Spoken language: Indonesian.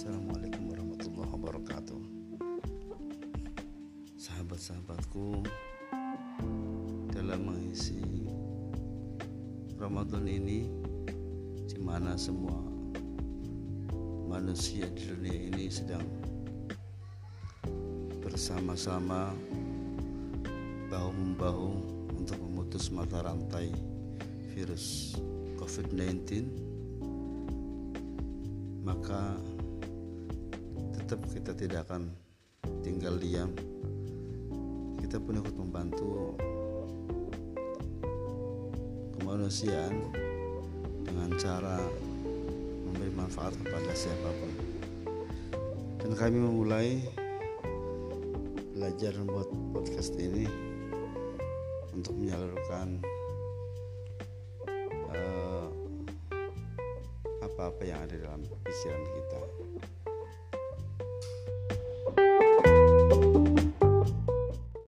Assalamualaikum warahmatullahi wabarakatuh. Sahabat-sahabatku Dalam mengisi Ramadan ini di mana semua manusia di dunia ini sedang bersama-sama bahu membahu untuk memutus mata rantai virus COVID-19 maka tetap kita tidak akan tinggal diam. Kita pun ikut membantu kemanusiaan dengan cara memberi manfaat kepada siapa pun. Dan kami memulai belajar membuat podcast ini untuk menyalurkan uh, apa-apa yang ada dalam pikiran kita